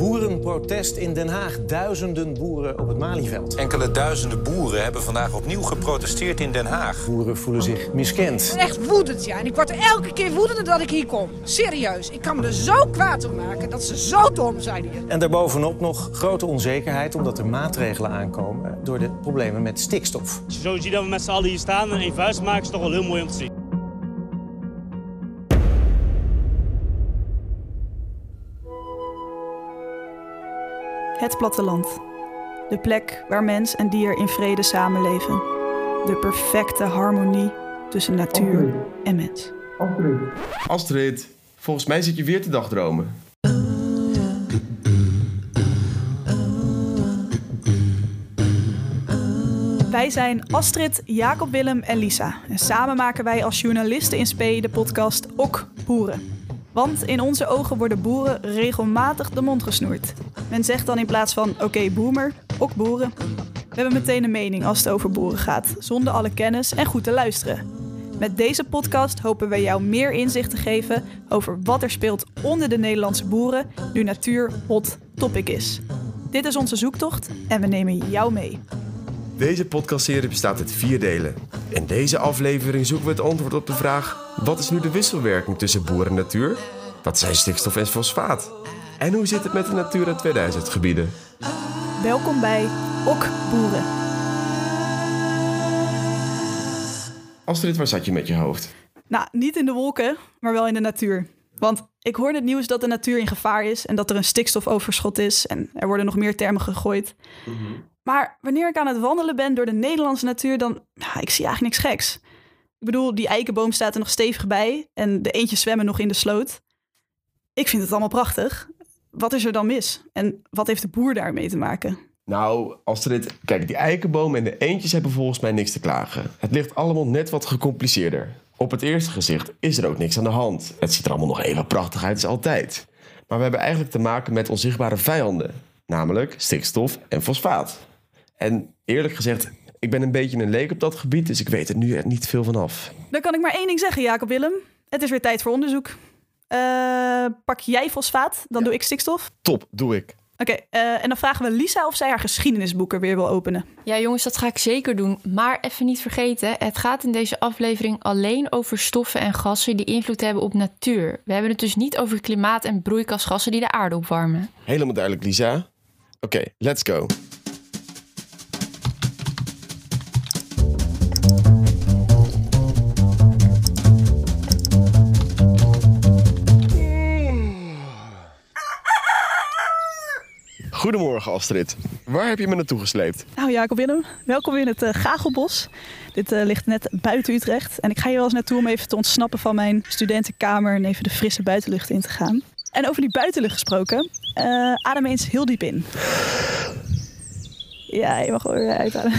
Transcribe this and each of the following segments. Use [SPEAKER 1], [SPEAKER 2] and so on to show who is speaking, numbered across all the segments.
[SPEAKER 1] Boerenprotest in Den Haag. Duizenden boeren op het Malieveld.
[SPEAKER 2] Enkele duizenden boeren hebben vandaag opnieuw geprotesteerd in Den Haag.
[SPEAKER 1] Boeren voelen zich miskend.
[SPEAKER 3] Ik ben echt woedend, ja. En ik word er elke keer woedender dat ik hier kom. Serieus. Ik kan me er zo kwaad om maken dat ze zo dom zijn hier.
[SPEAKER 1] En daarbovenop nog grote onzekerheid omdat er maatregelen aankomen door de problemen met stikstof.
[SPEAKER 4] Als je zo ziet dat we met z'n allen hier staan en één vuist maken, is toch wel heel mooi om te zien.
[SPEAKER 5] Het platteland. De plek waar mens en dier in vrede samenleven. De perfecte harmonie tussen natuur en mens.
[SPEAKER 6] Astrid, volgens mij zit je weer te dagdromen.
[SPEAKER 5] Wij zijn Astrid, Jacob Willem en Lisa. En samen maken wij als journalisten in Spee de podcast Ok Boeren. Want in onze ogen worden boeren regelmatig de mond gesnoerd. Men zegt dan in plaats van oké boomer, ok boeren. We hebben meteen een mening als het over boeren gaat, zonder alle kennis en goed te luisteren. Met deze podcast hopen wij jou meer inzicht te geven over wat er speelt onder de Nederlandse boeren nu natuur hot topic is. Dit is onze zoektocht en we nemen jou mee.
[SPEAKER 6] Deze podcastserie bestaat uit vier delen. In deze aflevering zoeken we het antwoord op de vraag: wat is nu de wisselwerking tussen boer en natuur? Wat zijn stikstof en fosfaat? En hoe zit het met de Natura 2000 gebieden?
[SPEAKER 5] Welkom bij Ok Boeren.
[SPEAKER 6] Astrid, waar zat je met je hoofd?
[SPEAKER 5] Nou, niet in de wolken, maar wel in de natuur. Want ik hoorde het nieuws dat de natuur in gevaar is en dat er een stikstofoverschot is. En er worden nog meer termen gegooid. Maar wanneer ik aan het wandelen ben door de Nederlandse natuur, dan ja, ik zie eigenlijk niks geks. Ik bedoel, die eikenboom staat er nog stevig bij en de eentjes zwemmen nog in de sloot. Ik vind het allemaal prachtig. Wat is er dan mis? En wat heeft de boer daarmee te maken?
[SPEAKER 6] Nou, Astrid, kijk, die eikenboom en de eendjes hebben volgens mij niks te klagen. Het ligt allemaal net wat gecompliceerder. Op het eerste gezicht is er ook niks aan de hand. Het ziet er allemaal nog even prachtig uit als altijd. Maar we hebben eigenlijk te maken met onzichtbare vijanden. Namelijk stikstof en fosfaat. En eerlijk gezegd, ik ben een beetje een leek op dat gebied, dus ik weet er nu echt niet veel van af.
[SPEAKER 5] Dan kan ik maar één ding zeggen, Jacob Willem. Het is weer tijd voor onderzoek. Eh, pak jij fosfaat, dan doe ik stikstof.
[SPEAKER 6] Top, doe ik.
[SPEAKER 5] Oké, eh, en dan vragen we Lisa of zij haar geschiedenisboeken weer wil openen.
[SPEAKER 7] Ja, jongens, dat ga ik zeker doen. Maar even niet vergeten, het gaat in deze aflevering alleen over stoffen en gassen die invloed hebben op natuur. We hebben het dus niet over klimaat en broeikasgassen die de aarde opwarmen.
[SPEAKER 6] Helemaal duidelijk, Lisa. Oké, let's go. Goedemorgen Astrid. Waar heb je me naartoe gesleept?
[SPEAKER 5] Nou, Jacob Willem, welkom in het eh, Gagelbos. Dit eh, ligt net buiten Utrecht. En ik ga hier wel eens naartoe om even te ontsnappen van mijn studentenkamer en even de frisse buitenlucht in te gaan. En over die buitenlucht gesproken, eh, adem eens heel diep in. Ja, je mag weer uitademen.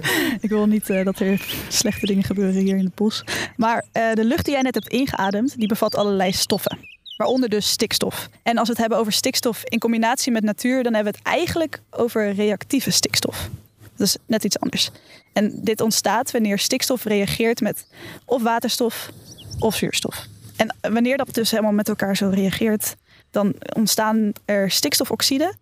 [SPEAKER 5] ik wil niet dat er slechte dingen gebeuren hier in het bos. Maar de lucht die jij net hebt ingeademd, die bevat allerlei stoffen. Waaronder dus stikstof. En als we het hebben over stikstof in combinatie met natuur, dan hebben we het eigenlijk over reactieve stikstof. Dat is net iets anders. En dit ontstaat wanneer stikstof reageert met of waterstof of zuurstof. En wanneer dat dus helemaal met elkaar zo reageert, dan ontstaan er stikstofoxide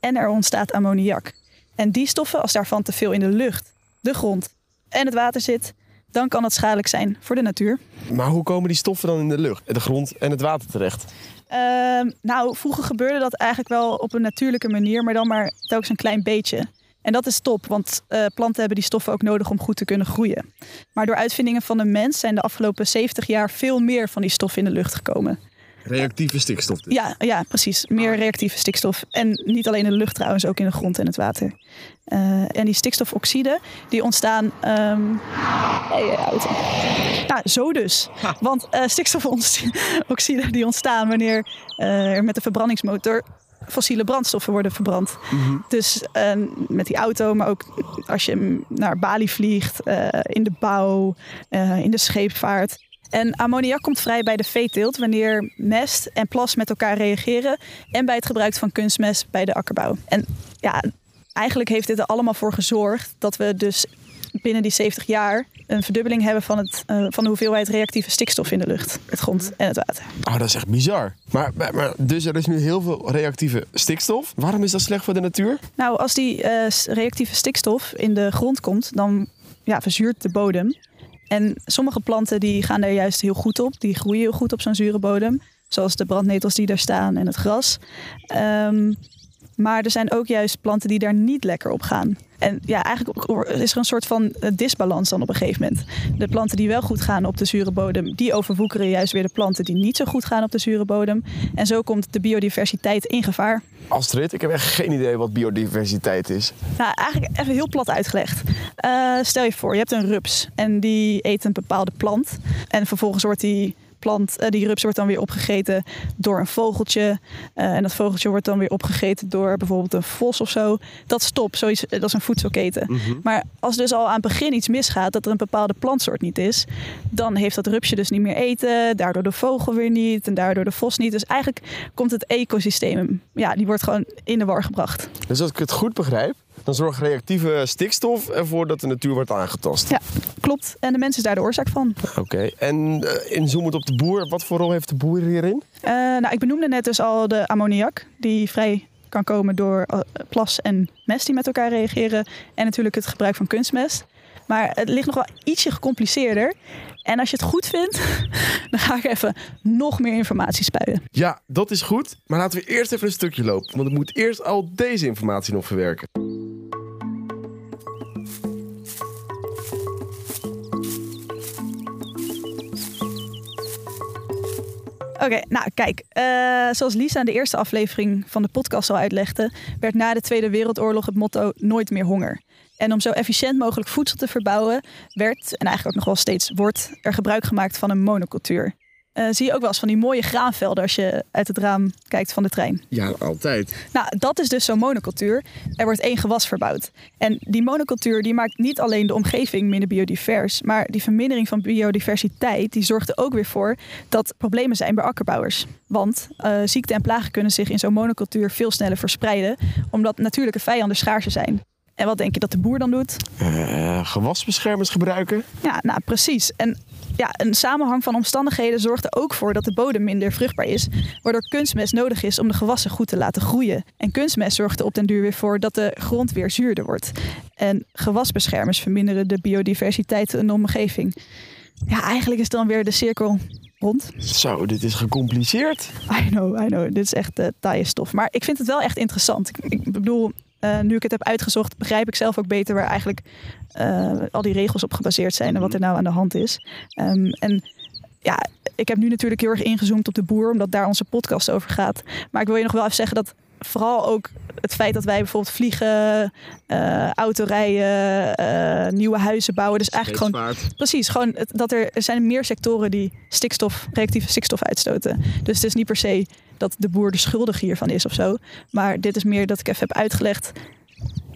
[SPEAKER 5] en er ontstaat ammoniak. En die stoffen, als daarvan te veel in de lucht, de grond en het water zit, dan kan het schadelijk zijn voor de natuur.
[SPEAKER 6] Maar hoe komen die stoffen dan in de lucht, de grond en het water terecht?
[SPEAKER 5] Ehm, nou, vroeger gebeurde dat eigenlijk wel op een natuurlijke manier, maar dan maar telkens een klein beetje. En dat is top, want eh, planten hebben die stoffen ook nodig om goed te kunnen groeien. Maar door uitvindingen van de mens zijn de afgelopen 70 jaar veel meer van die stoffen in de lucht gekomen.
[SPEAKER 6] Reactieve stikstof dus.
[SPEAKER 5] Ja, ja, precies. Meer reactieve stikstof. En niet alleen in de lucht trouwens, ook in de grond en het water. Eh, en die stikstofoxiden, die ontstaan... ehm hey, auto. Nou, zo dus. Want eh, stikstofoxiden die ontstaan wanneer eh, er met de verbrandingsmotor fossiele brandstoffen worden verbrand. Dus eh, met die auto, maar ook als je naar Bali vliegt, eh, in de bouw, eh, in de scheepvaart. En ammoniak komt vrij bij de veeteelt wanneer mest en plas met elkaar reageren en bij het gebruik van kunstmest bij de akkerbouw. En ja, eigenlijk heeft dit er allemaal voor gezorgd dat we dus binnen die 70 jaar een verdubbeling hebben van, het, eh, van de hoeveelheid reactieve stikstof in de lucht, het grond en het water.
[SPEAKER 6] Oh, dat is echt bizar. Maar, maar, maar dus er is nu heel veel reactieve stikstof. Waarom is dat slecht voor de natuur?
[SPEAKER 5] Nou, als die eh, reactieve stikstof in de grond komt, dan ja, verzuurt de bodem. En sommige planten die gaan daar juist heel goed op. Die groeien heel goed op zo'n zure bodem. Zoals de brandnetels die daar staan en het gras. Ehm, maar er zijn ook juist planten die daar niet lekker op gaan. En ja, eigenlijk is er een soort van eh, disbalans dan op een gegeven moment. De planten die wel goed gaan op de zure bodem, die overwoekeren juist weer de planten die niet zo goed gaan op de zure bodem. En zo komt de biodiversiteit in gevaar.
[SPEAKER 6] Astrid, ik heb echt geen idee wat biodiversiteit is.
[SPEAKER 5] Nou, eigenlijk even heel plat uitgelegd. Eh, stel je voor, je hebt een rups en die eet een bepaalde plant. En vervolgens wordt die plant, eh, die rups wordt dan weer opgegeten door een vogeltje. Eh, en dat vogeltje wordt dan weer opgegeten door bijvoorbeeld een vos of zo. Dat stopt, zoiets, dat is een voedselketen. Maar als dus al aan het begin iets misgaat, dat er een bepaalde plantsoort niet is, dan heeft dat rupsje dus niet meer eten, daardoor de vogel weer niet en daardoor de vos niet. Dus eigenlijk komt het ecosysteem, ja, die wordt gewoon in de war gebracht.
[SPEAKER 6] Dus als ik het goed begrijp, dan zorgt reactieve stikstof ervoor dat de natuur wordt aangetast.
[SPEAKER 5] Ja, klopt. En de mens is daar de oorzaak van.
[SPEAKER 6] Oké, en uh, inzoomend op de boer, wat voor rol heeft de boer hierin?
[SPEAKER 5] Uh, nou, ik benoemde net dus al de ammoniak, die vrij kan komen door uh, plas en mest die met elkaar reageren. En natuurlijk het gebruik van kunstmest. Maar het ligt nog wel ietsje gecompliceerder. En als je het goed vindt, dan ga ik even nog meer informatie spuien.
[SPEAKER 6] Ja, dat is goed. Maar laten we eerst even een stukje lopen. Want ik moet eerst al deze informatie nog verwerken.
[SPEAKER 5] Oké, nou kijk, uh, zoals Lisa in de eerste aflevering van de podcast al uitlegde, werd na de Tweede Wereldoorlog het motto nooit meer honger. En om zo efficiënt mogelijk voedsel te verbouwen, werd, en eigenlijk ook nog wel steeds wordt, er gebruik gemaakt van een monocultuur. Uh, zie je ook wel eens van die mooie graanvelden als je uit het raam kijkt van de trein.
[SPEAKER 6] Ja, altijd.
[SPEAKER 5] Nou, dat is dus zo'n monocultuur. Er wordt één gewas verbouwd. En die monocultuur die maakt niet alleen de omgeving minder biodivers, maar die vermindering van biodiversiteit die zorgt er ook weer voor dat problemen zijn bij akkerbouwers. Want uh, ziekten en plagen kunnen zich in zo'n monocultuur veel sneller verspreiden, omdat natuurlijke vijanden schaarser zijn. En wat denk je dat de boer dan doet?
[SPEAKER 6] Uh, gewasbeschermers gebruiken?
[SPEAKER 5] Ja, nou precies. En ja, een samenhang van omstandigheden zorgt er ook voor dat de bodem minder vruchtbaar is, waardoor kunstmest nodig is om de gewassen goed te laten groeien. En kunstmest zorgt er op den duur weer voor dat de grond weer zuurder wordt. En gewasbeschermers verminderen de biodiversiteit in de omgeving. Ja, eigenlijk is dan weer de cirkel rond.
[SPEAKER 6] Zo, dit is gecompliceerd.
[SPEAKER 5] I know, I know. Dit is echt uh, taaie stof. Maar ik vind het wel echt interessant. Ik, ik bedoel, uh, nu ik het heb uitgezocht, begrijp ik zelf ook beter waar eigenlijk uh, al die regels op gebaseerd zijn en wat er nou aan de hand is. Um, en ja, ik heb nu natuurlijk heel erg ingezoomd op de boer, omdat daar onze podcast over gaat. Maar ik wil je nog wel even zeggen dat vooral ook het feit dat wij bijvoorbeeld vliegen, uh, autorijden, uh, nieuwe huizen bouwen. Dus eigenlijk gewoon. Precies, gewoon het, dat er, er zijn meer sectoren die stikstof, reactieve stikstof uitstoten. Dus het is niet per se dat de boer de schuldige hiervan is of zo. Maar dit is meer dat ik even heb uitgelegd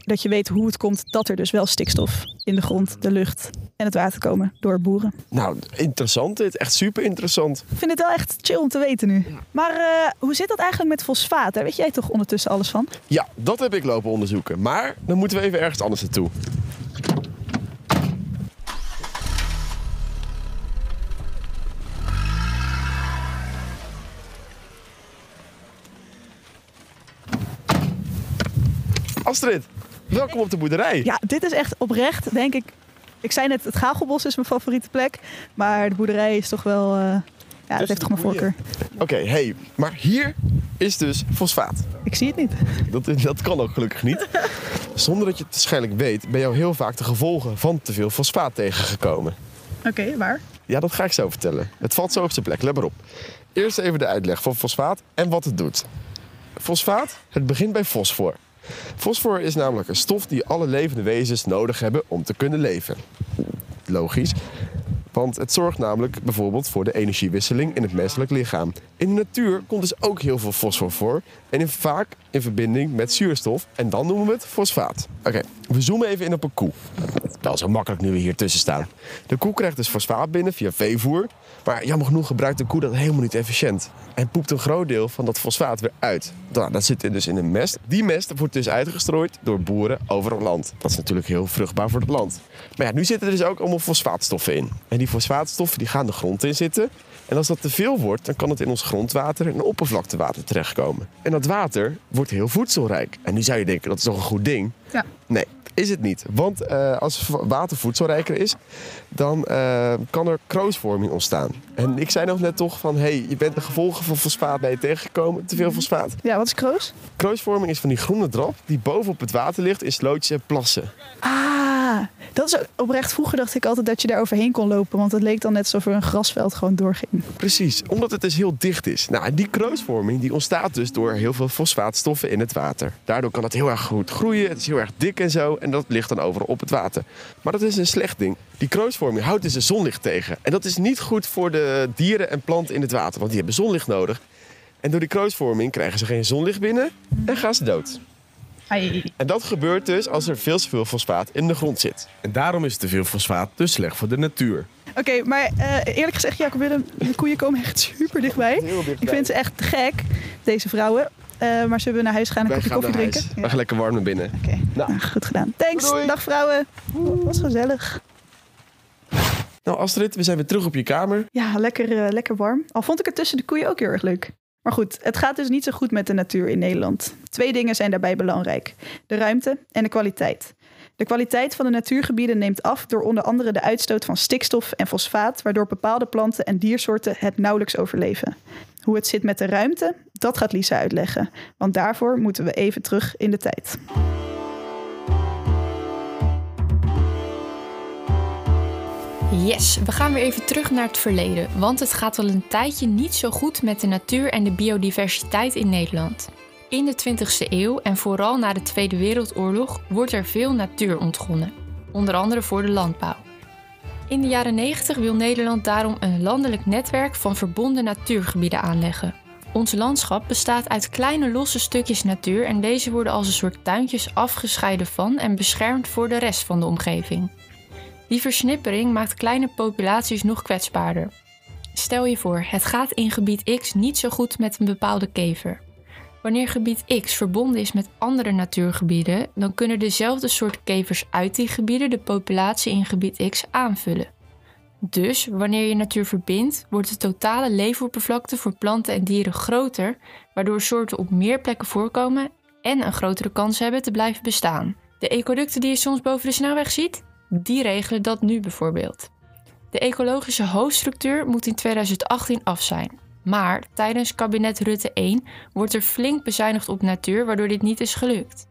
[SPEAKER 5] dat je weet hoe het komt dat er dus wel stikstof in de grond, de lucht en het water komen door boeren.
[SPEAKER 6] Nou, interessant dit. Echt super interessant.
[SPEAKER 5] Ik vind het wel echt chill om te weten nu. Maar uh, hoe zit dat eigenlijk met fosfaat? Daar weet jij toch ondertussen alles van?
[SPEAKER 6] Ja, dat heb ik lopen onderzoeken. Maar dan moeten we even ergens anders naartoe. Astrid, welkom op de boerderij.
[SPEAKER 5] Ja, dit is echt oprecht, denk ik. Ik zei net, het Gagelbos is mijn favoriete plek. Maar de boerderij is toch wel... Uh, ja, het heeft toch mijn voorkeur.
[SPEAKER 6] Oké, okay, hey, maar hier is dus fosfaat.
[SPEAKER 5] Ik zie het niet.
[SPEAKER 6] Dat, dat kan ook gelukkig niet. Zonder dat je het waarschijnlijk weet, ben je heel vaak de gevolgen van te veel fosfaat tegengekomen.
[SPEAKER 5] Oké, okay, waar?
[SPEAKER 6] Ja, dat ga ik zo vertellen. Het valt zo op zijn plek, let maar op. Eerst even de uitleg van fosfaat en wat het doet. Fosfaat, het begint bij fosfor. Fosfor is namelijk een stof die alle levende wezens nodig hebben om te kunnen leven. Logisch. Want het zorgt namelijk bijvoorbeeld voor de energiewisseling in het menselijk lichaam. In de natuur komt dus ook heel veel fosfor voor. En in, vaak in verbinding met zuurstof. En dan noemen we het fosfaat. Oké, we zoomen even in op een koe. Dat is zo makkelijk nu we hier tussen staan. De koe krijgt dus fosfaat binnen via veevoer. Maar jammer genoeg gebruikt de koe dat helemaal niet efficiënt. En poept een groot deel van dat fosfaat weer uit. Nou, dat zit dus in een mest. Die mest wordt dus uitgestrooid door boeren over het land. Dat is natuurlijk heel vruchtbaar voor het land. Maar ja, nu zitten er dus ook allemaal fosfaatstoffen in. En die fosfaatstoffen die gaan de grond in zitten. En als dat te veel wordt, dan kan het in ons grondwater en oppervlaktewater terechtkomen. En dat water wordt heel voedselrijk. En nu zou je denken, dat is toch een goed ding?
[SPEAKER 5] Ja.
[SPEAKER 6] Nee, is het niet. Want uh, als water voedselrijker is, dan uh, kan er kroosvorming ontstaan. En ik zei nog net toch van, hé, hey, je bent de gevolgen van fosfaat bij je tegengekomen. Te veel fosfaat.
[SPEAKER 5] Ja, wat is kroos?
[SPEAKER 6] Kroosvorming is van die groene drap die boven op het water ligt in slootjes en plassen.
[SPEAKER 5] Ah, dat is oprecht. Vroeger dacht ik altijd dat je daar overheen kon lopen. Want het leek dan net alsof er een grasveld gewoon doorging.
[SPEAKER 6] Precies, omdat het dus heel dicht is. Nou, die kroosvorming die ontstaat dus door heel veel fosfaatstoffen in het water. Daardoor kan het heel erg goed groeien. Het is heel erg dik en zo. En dat ligt dan overal op het water. Maar dat is een slecht ding. Die kroosvorming houdt dus de zonlicht tegen. En dat is niet goed voor de dieren en planten in het water. Want die hebben zonlicht nodig. En door die kroosvorming krijgen ze geen zonlicht binnen en gaan ze dood. En dat gebeurt dus als er veel te veel fosfaat in de grond zit. En daarom is te veel fosfaat dus slecht voor de natuur.
[SPEAKER 5] Oké, maar uh, eerlijk gezegd, Jacob Willem, de koeien komen echt super dichtbij. dichtbij. Ik vind ze echt gek, deze vrouwen. Uh, maar zullen we naar huis gaan en een kopje koffie drinken?
[SPEAKER 6] Ja. We gaan lekker warm naar binnen.
[SPEAKER 5] Oké, okay. nou. nou. goed gedaan. Thanks, Doei. dag vrouwen. Oeh, was gezellig.
[SPEAKER 6] Nou Astrid, we zijn weer terug op je kamer.
[SPEAKER 5] Ja, lekker, uh, lekker warm. Al vond ik het tussen de koeien ook heel erg leuk. Maar goed, het gaat dus niet zo goed met de natuur in Nederland. Twee dingen zijn daarbij belangrijk: de ruimte en de kwaliteit. De kwaliteit van de natuurgebieden neemt af door onder andere de uitstoot van stikstof en fosfaat, waardoor bepaalde planten en diersoorten het nauwelijks overleven. Hoe het zit met de ruimte, dat gaat Lisa uitleggen, want daarvoor moeten we even terug in de tijd.
[SPEAKER 7] Yes, we gaan weer even terug naar het verleden, want het gaat al een tijdje niet zo goed met de natuur en de biodiversiteit in Nederland. In de 20e eeuw en vooral na de Tweede Wereldoorlog wordt er veel natuur ontgonnen, onder andere voor de landbouw. In de jaren 90 wil Nederland daarom een landelijk netwerk van verbonden natuurgebieden aanleggen. Ons landschap bestaat uit kleine losse stukjes natuur en deze worden als een soort tuintjes afgescheiden van en beschermd voor de rest van de omgeving. Die versnippering maakt kleine populaties nog kwetsbaarder. Stel je voor, het gaat in gebied X niet zo goed met een bepaalde kever. Wanneer gebied X verbonden is met andere natuurgebieden, dan kunnen dezelfde soort kevers uit die gebieden de populatie in gebied X aanvullen. Dus wanneer je natuur verbindt, wordt de totale leefoppervlakte voor planten en dieren groter, waardoor soorten op meer plekken voorkomen en een grotere kans hebben te blijven bestaan. De ecoducten die je soms boven de snelweg ziet, die regelen dat nu bijvoorbeeld. De ecologische hoofdstructuur moet in 2018 af zijn. Maar tijdens kabinet Rutte 1 wordt er flink bezuinigd op natuur, waardoor dit niet is gelukt.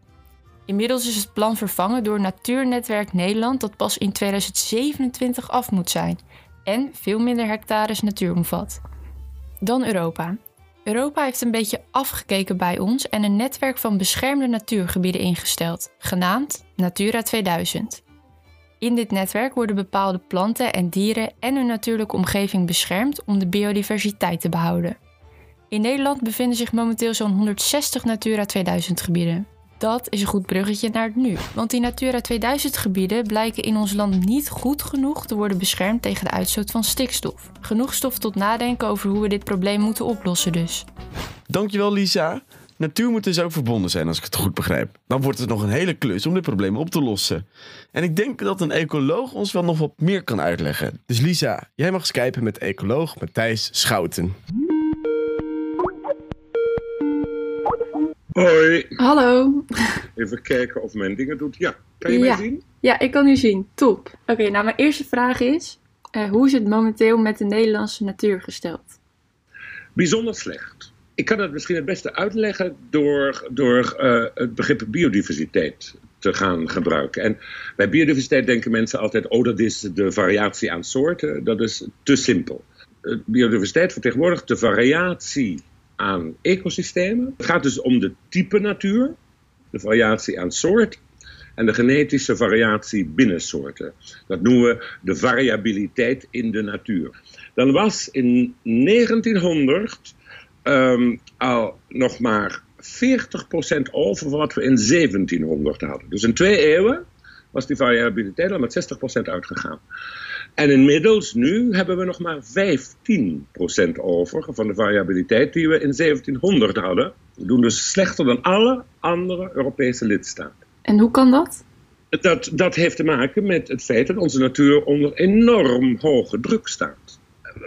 [SPEAKER 7] Inmiddels is het plan vervangen door Natuurnetwerk Nederland, dat pas in 2027 af moet zijn en veel minder hectares natuur omvat. Dan Europa. Europa heeft een beetje afgekeken bij ons en een netwerk van beschermde natuurgebieden ingesteld, genaamd Natura 2000. In dit netwerk worden bepaalde planten en dieren en hun natuurlijke omgeving beschermd om de biodiversiteit te behouden. In Nederland bevinden zich momenteel zo'n 160 Natura 2000 gebieden. Dat is een goed bruggetje naar het nu, want die Natura 2000 gebieden blijken in ons land niet goed genoeg te worden beschermd tegen de uitstoot van stikstof. Genoeg stof tot nadenken over hoe we dit probleem moeten oplossen dus.
[SPEAKER 6] Dankjewel Lisa. Natuur moet dus ook verbonden zijn, als ik het goed begrijp. Dan wordt het nog een hele klus om dit probleem op te lossen. En ik denk dat een ecoloog ons wel nog wat meer kan uitleggen. Dus Lisa, jij mag skypen met ecoloog Matthijs Schouten.
[SPEAKER 8] Hoi.
[SPEAKER 7] Hallo.
[SPEAKER 8] Even kijken of mijn dingen doet. Ja, kan je mij zien?
[SPEAKER 7] Ja, ik kan u zien. Top. Oké, nou mijn eerste vraag is, uh, hoe is het momenteel met de Nederlandse natuur gesteld?
[SPEAKER 8] Bijzonder slecht. Ik kan het misschien het beste uitleggen door, door uh, het begrip biodiversiteit te gaan gebruiken. En bij biodiversiteit denken mensen altijd: oh, dat is de variatie aan soorten. Dat is te simpel. Biodiversiteit vertegenwoordigt de variatie aan ecosystemen. Het gaat dus om de type natuur, de variatie aan soort en de genetische variatie binnen soorten. Dat noemen we de variabiliteit in de natuur. Dan was in 1900 ehm, al nog maar 40% over wat we in 1700 hadden. Dus in twee eeuwen was die variabiliteit al met 60% uitgegaan. En inmiddels, nu hebben we nog maar 15% over van de variabiliteit die we in 1700 hadden. We doen dus slechter dan alle andere Europese lidstaten.
[SPEAKER 7] En hoe kan dat?
[SPEAKER 8] Dat, dat heeft te maken met het feit dat onze natuur onder enorm hoge druk staat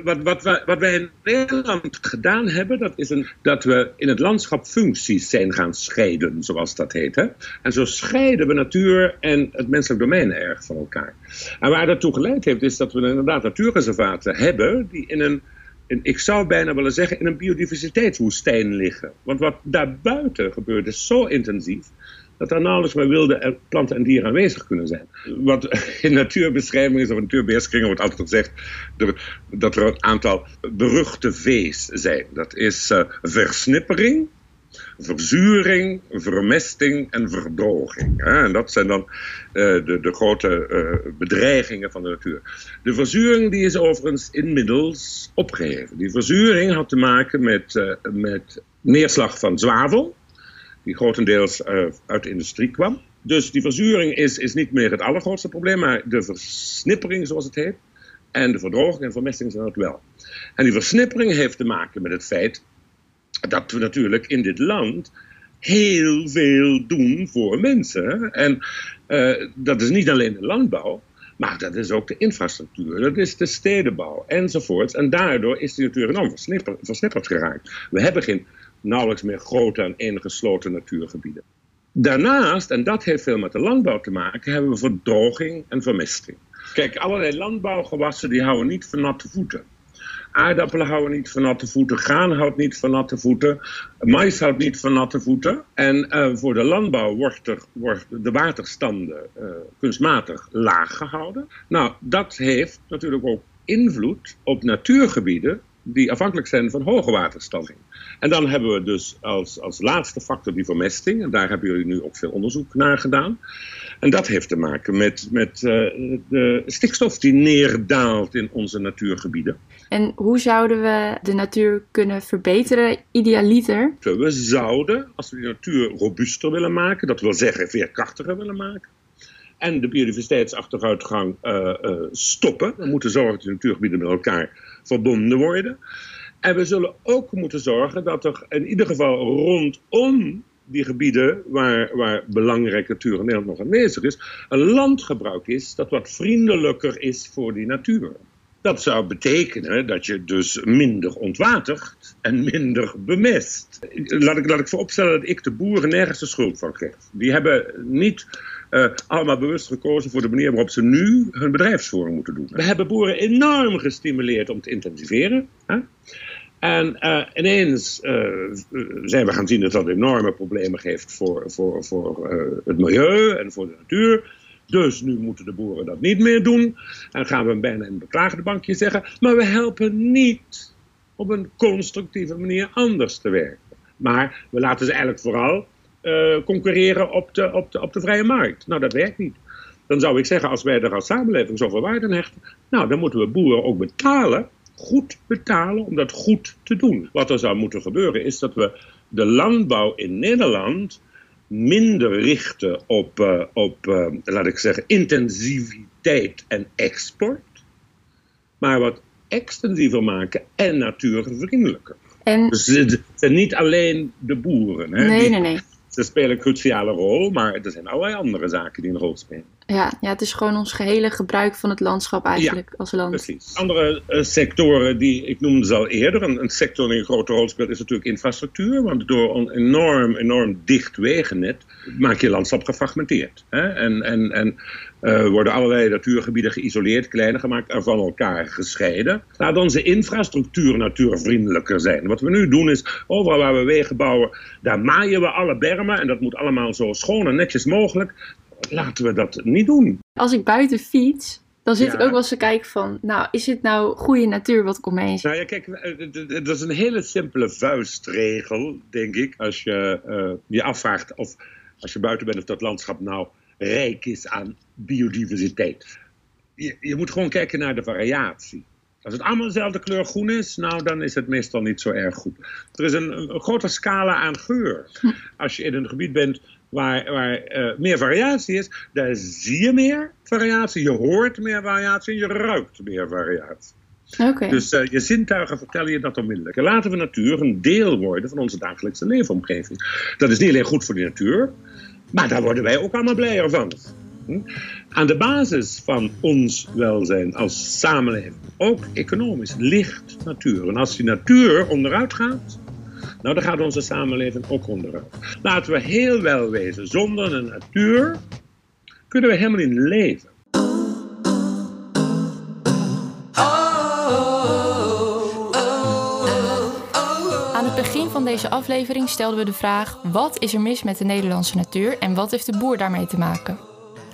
[SPEAKER 8] wat, wat, wat, wij in Nederland gedaan hebben, dat is een, dat we in het landschap functies zijn gaan scheiden, zoals dat heet. Hè? En zo scheiden we natuur en het menselijk domein erg van elkaar. En waar dat toe geleid heeft, is dat we inderdaad natuurreservaten hebben die in een, ik zou bijna willen zeggen, in een biodiversiteitswoestijn liggen. Want wat daarbuiten gebeurt is zo intensief dat er nauwelijks meer wilde planten en dieren aanwezig kunnen zijn. Wat in natuurbeschrijvingen of natuurbeheerskringen wordt altijd gezegd dat er een aantal beruchte V's zijn. Dat is uh, versnippering, verzuring, vermesting en verdroging. En dat zijn dan uh, de, de, grote uh, bedreigingen van de natuur. De verzuring die is overigens inmiddels opgeheven. Die verzuring had te maken met, met neerslag van zwavel die grotendeels uh, uit de industrie kwam. Dus die verzuring is, is niet meer het allergrootste probleem, maar de versnippering, zoals het heet, en de verdroging en vermesting zijn het wel. En die versnippering heeft te maken met het feit dat we natuurlijk in dit land heel veel doen voor mensen. En uh, dat is niet alleen de landbouw, maar dat is ook de infrastructuur, dat is de stedenbouw enzovoort. En daardoor is die natuur enorm versnipperd geraakt. We hebben geen nauwelijks meer grote en ingesloten natuurgebieden. Daarnaast, en dat heeft veel met de landbouw te maken, hebben we verdroging en vermesting. Kijk, allerlei landbouwgewassen die houden niet van natte voeten. Aardappelen houden niet van natte voeten, graan houdt niet van natte voeten, mais houdt niet van natte voeten. En uh, voor de landbouw wordt, wordt de waterstanden uh, kunstmatig laag gehouden. Nou, dat heeft natuurlijk ook invloed op natuurgebieden die afhankelijk zijn van hoge waterstanden. En dan hebben we dus als, als laatste factor die vermesting. En daar hebben jullie nu ook veel onderzoek naar gedaan. En dat heeft te maken met, met uh, de stikstof die neerdaalt in onze natuurgebieden.
[SPEAKER 7] En hoe zouden we de natuur kunnen verbeteren, idealiter?
[SPEAKER 8] We zouden, als we de natuur robuuster willen maken, dat wil zeggen veerkrachtiger willen maken, en de biodiversiteitsachteruitgang uh, uh, stoppen. We moeten zorgen dat de natuurgebieden met elkaar verbonden worden. En we zullen ook moeten zorgen dat er in ieder geval rondom die gebieden waar, waar belangrijke natuur in Nederland nog aanwezig is, een landgebruik is dat wat vriendelijker is voor die natuur. Dat zou betekenen dat je dus minder ontwatert en minder bemest. Laat ik, laat ik vooropstellen dat ik de boeren nergens de schuld van geef. Die hebben niet uh, allemaal bewust gekozen voor de manier waarop ze nu hun bedrijfsvoering moeten doen. We hebben boeren enorm gestimuleerd om te intensiveren. Hè? En uh, ineens uh, zijn we gaan zien dat dat enorme problemen geeft voor, voor, voor het milieu en voor de natuur. Dus nu moeten de boeren dat niet meer doen. En gaan we bijna in een beklagende bankje zeggen. Maar we helpen niet op een constructieve manier anders te werken. Maar we laten ze eigenlijk vooral uh, concurreren op de, op, de, op de vrije markt. Nou, dat werkt niet. Dan zou ik zeggen, als wij er als samenleving zoveel waarde aan hechten, nou, dan moeten we boeren ook betalen, goed betalen, om dat goed te doen. Wat er zou moeten gebeuren is dat we de landbouw in Nederland minder richten op, uh, op uh, laat ik zeggen, intensiviteit en export, maar wat extensiever maken en natuurvriendelijker. En... Dus het zijn niet alleen de boeren. Hè,
[SPEAKER 7] nee, nee, nee.
[SPEAKER 8] Ze spelen een cruciale rol, maar er zijn allerlei andere zaken die een rol spelen.
[SPEAKER 7] Ja, ja het is gewoon ons gehele gebruik van het landschap eigenlijk
[SPEAKER 8] ja,
[SPEAKER 7] als land.
[SPEAKER 8] Precies. Andere uh, sectoren die ik noemde ze al eerder, een, een, sector die een grote rol speelt, is natuurlijk infrastructuur. Want door een enorm, enorm dicht wegennet maak je landschap gefragmenteerd. Hè? En, en, en uh, worden allerlei natuurgebieden geïsoleerd, kleiner gemaakt en van elkaar gescheiden. Laat onze infrastructuur natuurvriendelijker zijn. Wat we nu doen is, overal waar we wegen bouwen, daar maaien we alle bermen. En dat moet allemaal zo schoon en netjes mogelijk. Laten we dat niet doen.
[SPEAKER 7] Als ik buiten fiets, dan zit ja. ik ook wel eens te kijken van, nou, is het nou goede natuur wat ik om me heen
[SPEAKER 8] Nou ja, kijk, dat is een hele simpele vuistregel, denk ik. Als je uh, je afvraagt of als je buiten bent of dat landschap nou rijk is aan biodiversiteit. Je, je moet gewoon kijken naar de variatie. Als het allemaal dezelfde kleur groen is, nou dan is het meestal niet zo erg goed. Er is een, een grote scala aan geur. Als je in een gebied bent waar, waar uh, meer variatie is, daar zie je meer variatie, je hoort meer variatie en je ruikt meer variatie.
[SPEAKER 7] Okay.
[SPEAKER 8] Dus uh, je zintuigen vertellen je dat onmiddellijk. En laten we natuur een deel worden van onze dagelijkse leefomgeving. Dat is niet alleen goed voor de natuur, maar daar worden wij ook allemaal blijer van. Hm? Aan de basis van ons welzijn als samenleving, ook economisch, ligt natuur. En als die natuur onderuit gaat, nou, dan gaat onze samenleving ook onderuit. Laten we heel wel wezen, zonder de natuur kunnen we helemaal niet leven.
[SPEAKER 7] Aan het begin van deze aflevering stelden we de vraag: wat is er mis met de Nederlandse natuur en wat heeft de boer daarmee te maken?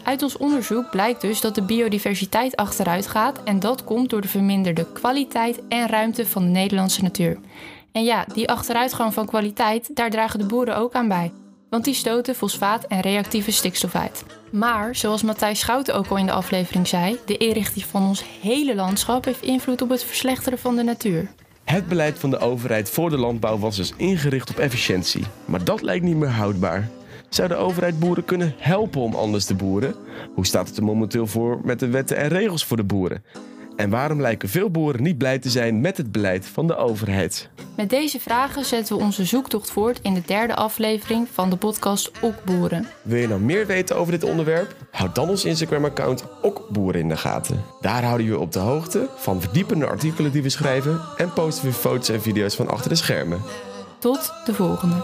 [SPEAKER 7] Uit ons onderzoek blijkt dus dat de biodiversiteit achteruit gaat en dat komt door de verminderde kwaliteit en ruimte van de Nederlandse natuur. En ja, die achteruitgang van kwaliteit, daar dragen de boeren ook aan bij. Want die stoten fosfaat en reactieve stikstof uit. Maar, zoals Matthijs Schouten ook al in de aflevering zei, de inrichting van ons hele landschap heeft invloed op het verslechteren van de natuur.
[SPEAKER 6] Het beleid van de overheid voor de landbouw was dus ingericht op efficiëntie. Maar dat lijkt niet meer houdbaar. Zou de overheid boeren kunnen helpen om anders te boeren? Hoe staat het er momenteel voor met de wetten en regels voor de boeren? En waarom lijken veel boeren niet blij te zijn met het beleid van de overheid?
[SPEAKER 7] Met deze vragen zetten we onze zoektocht voort in de derde aflevering van de podcast Okboeren.
[SPEAKER 6] Wil je nou meer weten over dit onderwerp? Houd dan ons Instagram-account Okboeren in de gaten. Daar houden we je op de hoogte van verdiepende artikelen die we schrijven en posten we foto's en video's van achter de schermen.
[SPEAKER 7] Tot de volgende.